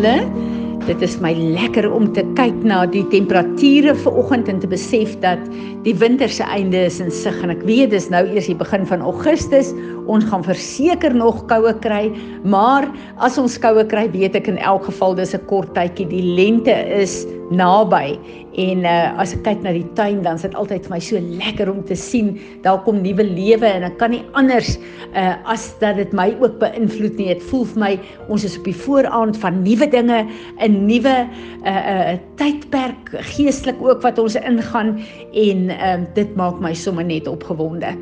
Julle. Dit is my lekker om te kyk na die temperature vanoggend en te besef dat die winter se einde is in sig en ek weet dis nou eers die begin van Augustus. Ons gaan verseker nog koue kry, maar as ons koue kry, weet ek in elk geval dis 'n kort tydjie. Die lente is naby. En uh, as ek kyk na die tuin dan is dit altyd vir my so lekker om te sien daar kom nuwe lewe en ek kan nie anders uh, as dat dit my ook beïnvloed nie. Dit voel vir my ons is op die vooraand van nuwe dinge 'n nuwe uh, uh, tydperk geestelik ook wat ons ingaan en uh, dit maak my sommer net opgewonde.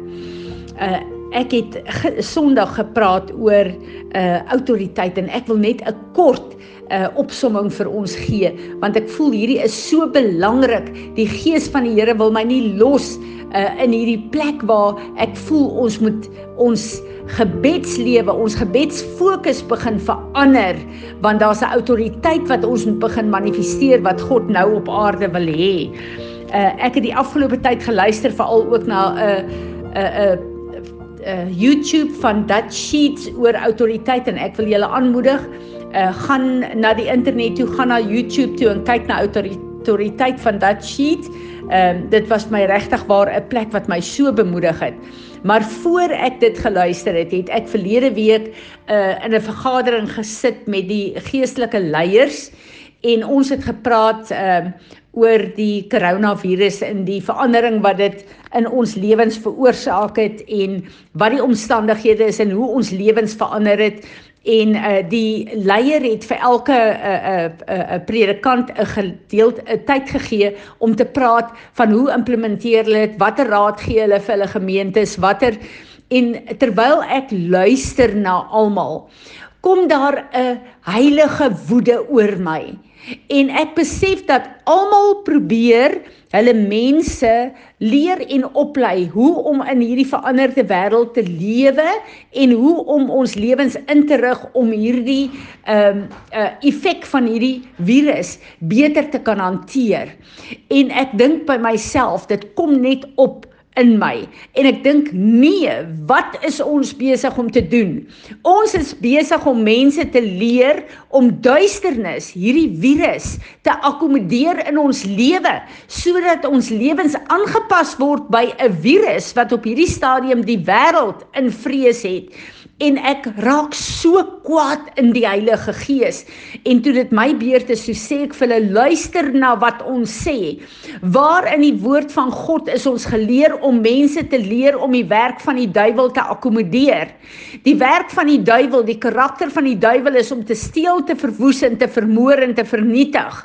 Uh, Ek het ge Sondag gepraat oor uh autoriteit en ek wil net 'n kort uh opsomming vir ons gee want ek voel hierdie is so belangrik. Die gees van die Here wil my nie los uh in hierdie plek waar ek voel ons moet ons gebedslewe, ons gebedsfokus begin verander want daar's 'n autoriteit wat ons moet begin manifesteer wat God nou op aarde wil hê. Uh ek het die afgelope tyd geluister veral ook na 'n uh, 'n uh, 'n uh, uh, YouTube van Dutch Sheets oor autoriteit en ek wil julle aanmoedig uh, gaan na die internet toe gaan na YouTube toe en kyk na autoriteit van Dutch Sheets Ehm um, dit was my regtig waar 'n plek wat my so bemoedig het. Maar voor ek dit geluister het, het ek verlede week uh, in 'n vergadering gesit met die geestelike leiers en ons het gepraat ehm uh, oor die koronavirus en die verandering wat dit in ons lewens veroorsaak het en wat die omstandighede is en hoe ons lewens verander het. En uh, die leier het vir elke 'n uh, 'n uh, uh, predikant 'n gedeelte 'n tyd gegee om te praat van hoe implementeer hulle dit watter raad gee hulle vir hulle gemeentes watter en terwyl ek luister na almal kom daar 'n heilige woede oor my en ek besef dat almal probeer hulle mense leer en oplei hoe om in hierdie veranderde wêreld te lewe en hoe om ons lewens in te rig om hierdie ehm um, uh, effek van hierdie virus beter te kan hanteer. En ek dink by myself, dit kom net op in my. En ek dink nee wat is ons besig om te doen? Ons is besig om mense te leer om duisternis hierdie virus te akkommodeer in ons lewe sodat ons lewens aangepas word by 'n virus wat op hierdie stadium die wêreld in vrees het en ek raak so kwaad in die Heilige Gees. En toe dit my beurt is so sê ek vir hulle luister na wat ons sê. Waar in die woord van God is ons geleer om mense te leer om die werk van die duiwel te akkommodeer? Die werk van die duiwel die karakter van die duiwel is om te steel te verwoes en te vermoor en te vernietig.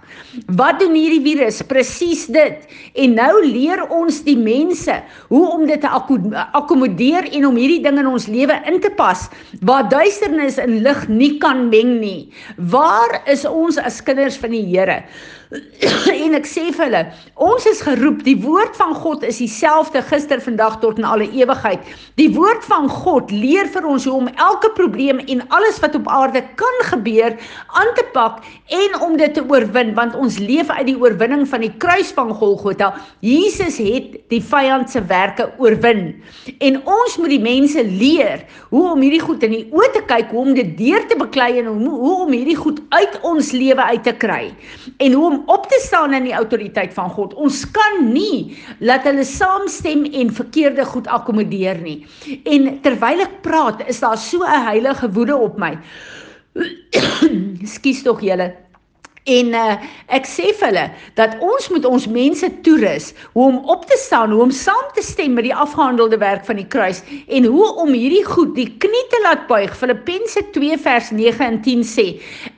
Wat doen hierdie virus? Presies dit. En nou leer ons die mense hoe om dit te akkommodeer en om hierdie ding in ons lewe in te pas waar duisternis en lig nie kan meng nie. Waar is ons as kinders van die Here? en ek sê vir hulle, ons is geroep. Die woord van God is dieselfde gister, vandag tot in alle ewigheid. Die woord van God leer vir ons hoe om elke probleem en alles wat op aarde kan gebeur aan te pak en om dit te oorwin, want ons leef uit die oorwinning van die kruis van Golgotha. Jesus het die vyand se werke oorwin. En ons moet die mense leer hoe om hierdie goed in die oë te kyk, hoe om dit deur te beklei en hoe, hoe om hierdie goed uit ons lewe uit te kry. En hoe om op te staan in die autoriteit van God. Ons kan nie laat hulle saamstem en verkeerde goed akkommodeer nie. En terwyl ek praat, is daar so 'n heilige woede op my. Skus tog julle. En uh, ek sê vir hulle dat ons moet ons mense toerus hoe om op te staan, hoe om saam te stem met die afgehandelde werk van die kruis en hoe om hierdie goed die knie te laat buig. Filippense 2 vers 9 en 10 sê: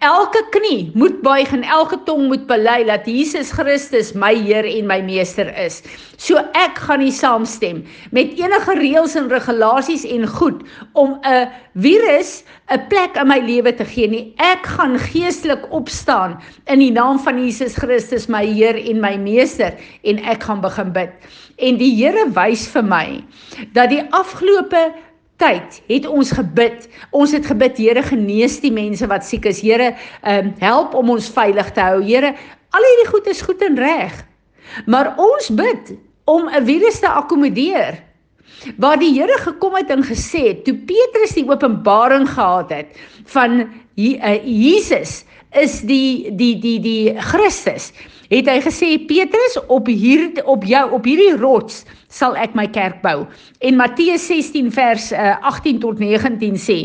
Elke knie moet buig en elke tong moet bely dat Jesus Christus my Heer en my meester is. So ek gaan nie saamstem met enige reëls en regulasies en goed om 'n virus 'n plek in my lewe te gee nie. Ek gaan geestelik opstaan in die naam van Jesus Christus my Heer en my meester en ek gaan begin bid. En die Here wys vir my dat die afgelope tyd het ons gebid. Ons het gebid, Here genees die mense wat siek is. Here, um, help om ons veilig te hou. Here, al hierdie goed is goed en reg. Maar ons bid om 'n virus te akkommodeer. Waar die Here gekom het en gesê het toe Petrus die openbaring gehad het van uh, Jesus is die die die die Christus het hy gesê Petrus op hier op jou op hierdie rots sal ek my kerk bou. En Matteus 16 vers uh, 18 tot 19 sê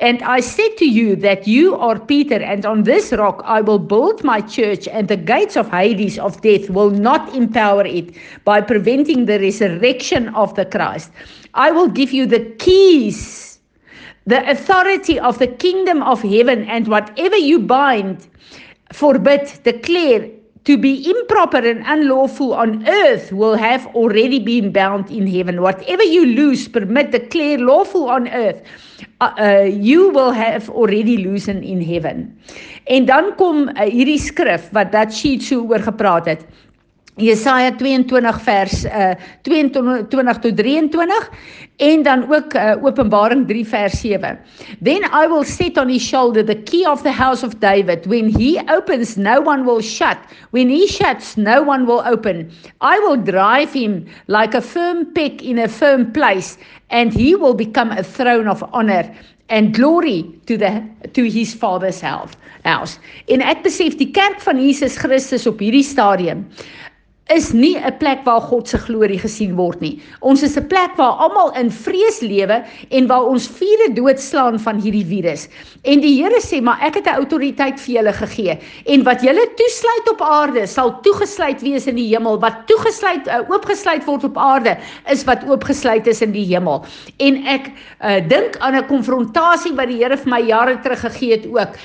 And I said to you that you are Peter, and on this rock I will build my church, and the gates of Hades of death will not empower it by preventing the resurrection of the Christ. I will give you the keys, the authority of the kingdom of heaven, and whatever you bind, forbid, declare, to be improper and unlawful on earth will have already been bound in heaven. Whatever you loose, permit, declare lawful on earth, uh, uh, you will have already loosened in heaven. En dan kom uh, hierdie skrif wat dat sheet so oor gepraat het. Jesaja 22 vers uh 22 tot 23 en dan ook uh, Openbaring 3 vers 7. Then I will set on his shoulder the key of the house of David. When he opens no one will shut. When he shuts no one will open. I will drive him like a firm peg in a firm place and he will become a throne of honor and glory to the to his father's house. En ek besef die kerk van Jesus Christus op hierdie stadium is nie 'n plek waar God se glorie gesien word nie. Ons is 'n plek waar almal in vrees lewe en waar ons vure doodslaan van hierdie virus. En die Here sê, "Maar ek het 'n autoriteit vir julle gegee en wat julle toesluit op aarde sal toegesluit wees in die hemel. Wat toegesluit uh, oopgesluit word op aarde is wat oopgesluit is in die hemel." En ek uh, dink aan 'n konfrontasie wat die Here vir my jare terug gegee het ook.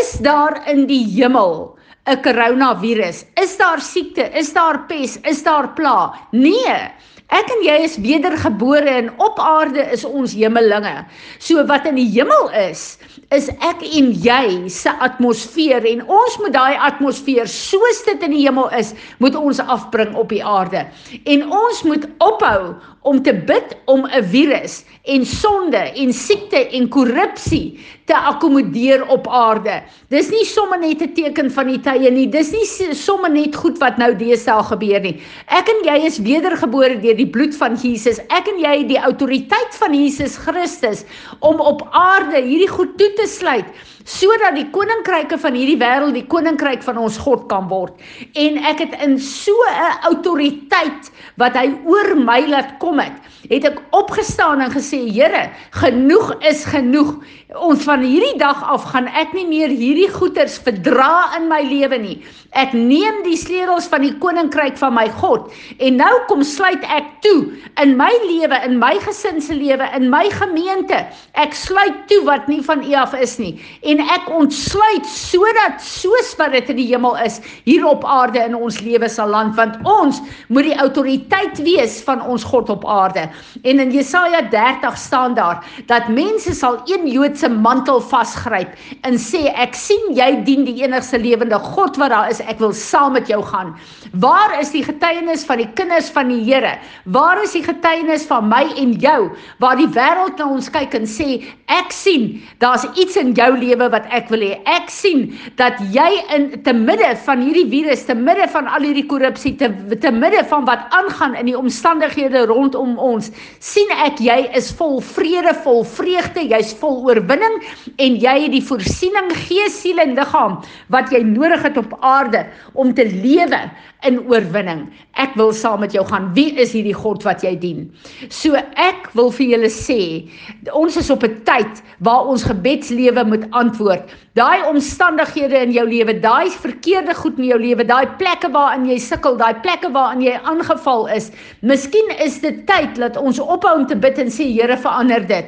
Is daar in die hemel 'n koronavirus? Is daar siekte? Is daar pes? Is daar pla? Nee. Ek en jy is wedergebore en op aarde is ons hemelinge. So wat in die hemel is, is ek en jy se atmosfeer en ons moet daai atmosfeer soos dit in die hemel is, moet ons afbring op die aarde. En ons moet ophou om te bid om 'n virus en sonde en siekte en korrupsie te akkommodeer op aarde. Dis nie sommer net 'n teken van die tye nie. Dis nie sommer net goed wat nou deesdae gebeur nie. Ek en jy is wedergebore deur die bloed van Jesus. Ek en jy het die autoriteit van Jesus Christus om op aarde hierdie goed toe te sluit sodat die koninkryke van hierdie wêreld die koninkryk van ons God kan word. En ek het in so 'n autoriteit wat hy oor my laat kom het, het ek opgestaan en gesê Here, genoeg is genoeg. Ons van hierdie dag af gaan ek nie meer hierdie goeders verdra in my lewe nie. Ek neem die sleutels van die koninkryk van my God en nou kom sluit ek toe in my lewe, in my gesin se lewe, in my gemeente. Ek sluit toe wat nie van U af is nie en ek ontsluit sodat soos wat dit in die hemel is, hier op aarde in ons lewe sal land want ons moet die autoriteit wees van ons God op aarde. En in Jesaja 30 staan daar dat mense sal een Joodse mantel vasgryp en sê ek sien jy dien die enigste lewende God wat daar is ek wil saam met jou gaan. Waar is die getuienis van die kinders van die Here? Waar is die getuienis van my en jou waar die wêreld na ons kyk en sê ek sien daar's iets in jou lewe wat ek wil hê. Ek sien dat jy in te midde van hierdie virus, te midde van al hierdie korrupsie, te te midde van wat aangaan in die omstandighede rondom ons, sien ek jy is vol vrede, vol vreugde, jy's vol oorwinning en jy het die voorsiening gees, siel en liggaam wat jy nodig het op aarde om te lewe in oorwinning. Ek wil saam met jou gaan. Wie is hierdie God wat jy dien? So ek wil vir julle sê, ons is op 'n tyd waar ons gebedslewe moet antwoord. Daai omstandighede in jou lewe, daai verkeerde goed in jou lewe, daai plekke waarin jy sukkel, daai plekke waarin jy aangeval is. Miskien is dit tyd dat ons ophou om te bid en sê Here verander dit.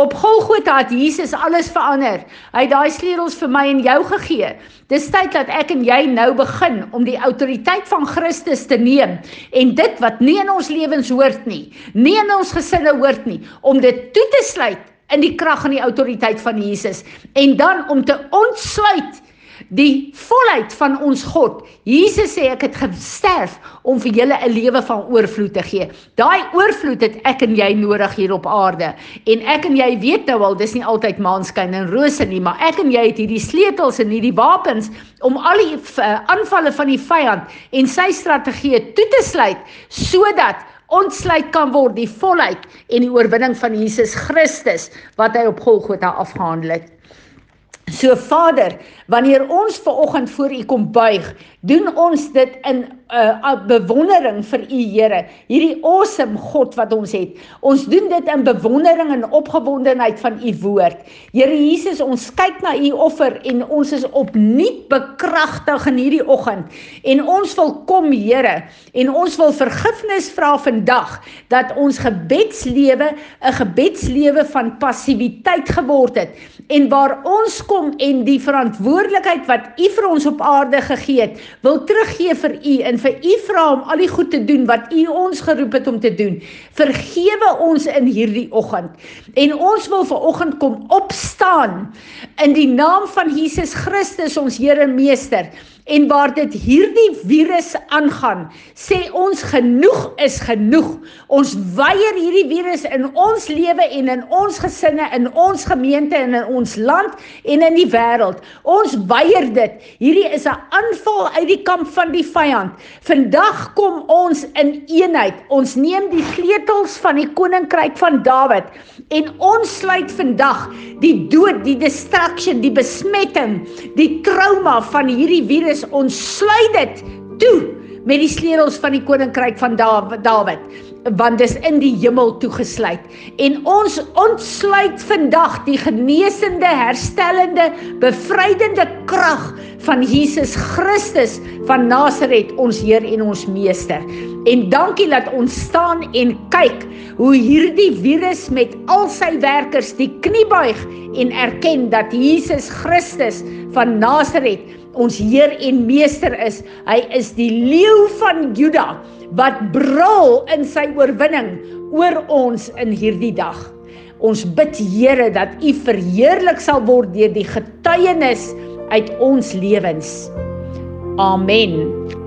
Op Golgotha het Jesus alles verander. Hy het daai sleutels vir my en jou gegee. Dis tyd dat ek en jy nou begin om die autoriteit van Christus te neem en dit wat nie in ons lewens hoort nie, nie in ons gesinne hoort nie, om dit toe te sluit in die krag en die autoriteit van Jesus en dan om te ontsluit die volheid van ons God. Jesus sê ek het gesterf om vir julle 'n lewe van oorvloed te gee. Daai oorvloed het ek en jy nodig hier op aarde. En ek en jy weet nou al, dis nie altyd maanskyn en rose nie, maar ek en jy het hierdie sleutels en hierdie wapens om al die uh, aanvalle van die vyand en sy strategieë toe te sluit sodat ontsluit kan word die volheid en die oorwinning van Jesus Christus wat hy op Golgotha afgehandel het. So Vader, wanneer ons ver oggend voor U kom buig, doen ons dit in 'n uh, bewondering vir U Here, hierdie awesome God wat ons het. Ons doen dit in bewondering en opgewondenheid van U woord. Here Jesus, ons kyk na U offer en ons is opnuut bekragtig in hierdie oggend. En ons wil kom, Here, en ons wil vergifnis vra vandag dat ons gebedslewe 'n gebedslewe van passiwiteit geword het en waar ons kom en die verantwoordelikheid wat U vir ons op aarde gegee het, wil teruggee vir U en vir U vra om al die goed te doen wat U ons geroep het om te doen. Vergewe ons in hierdie oggend. En ons wil ver oggend kom opstaan in die naam van Jesus Christus ons Here en Meester en waar dit hierdie virus aangaan, sê ons genoeg is genoeg. Ons weier hierdie virus in ons lewe en in ons gesinne, in ons gemeente en in ons land en in die wêreld. Ons weier dit. Hierdie is 'n aanval uit die kamp van die vyand. Vandag kom ons in eenheid. Ons neem die sleutels van die koninkryk van Dawid en ons sluit vandag die dood, die destruction, die besmetting, die trauma van hierdie virus is ons sluit dit toe met die sleutels van die koninkryk van Dawid want dis in die hemel toegesluit. En ons ontsluit vandag die genesende herstellende bevrydende krag van Jesus Christus van Nasaret ons Heer en ons meester. En dankie dat ons staan en kyk hoe hierdie virus met al sy werkers die knie buig en erken dat Jesus Christus van Nasaret ons Heer en Meester is. Hy is die leeu van Juda wat brul in sy oorwinning oor ons in hierdie dag. Ons bid Here dat U verheerlik sal word deur die getuienis uit ons lewens. Amen.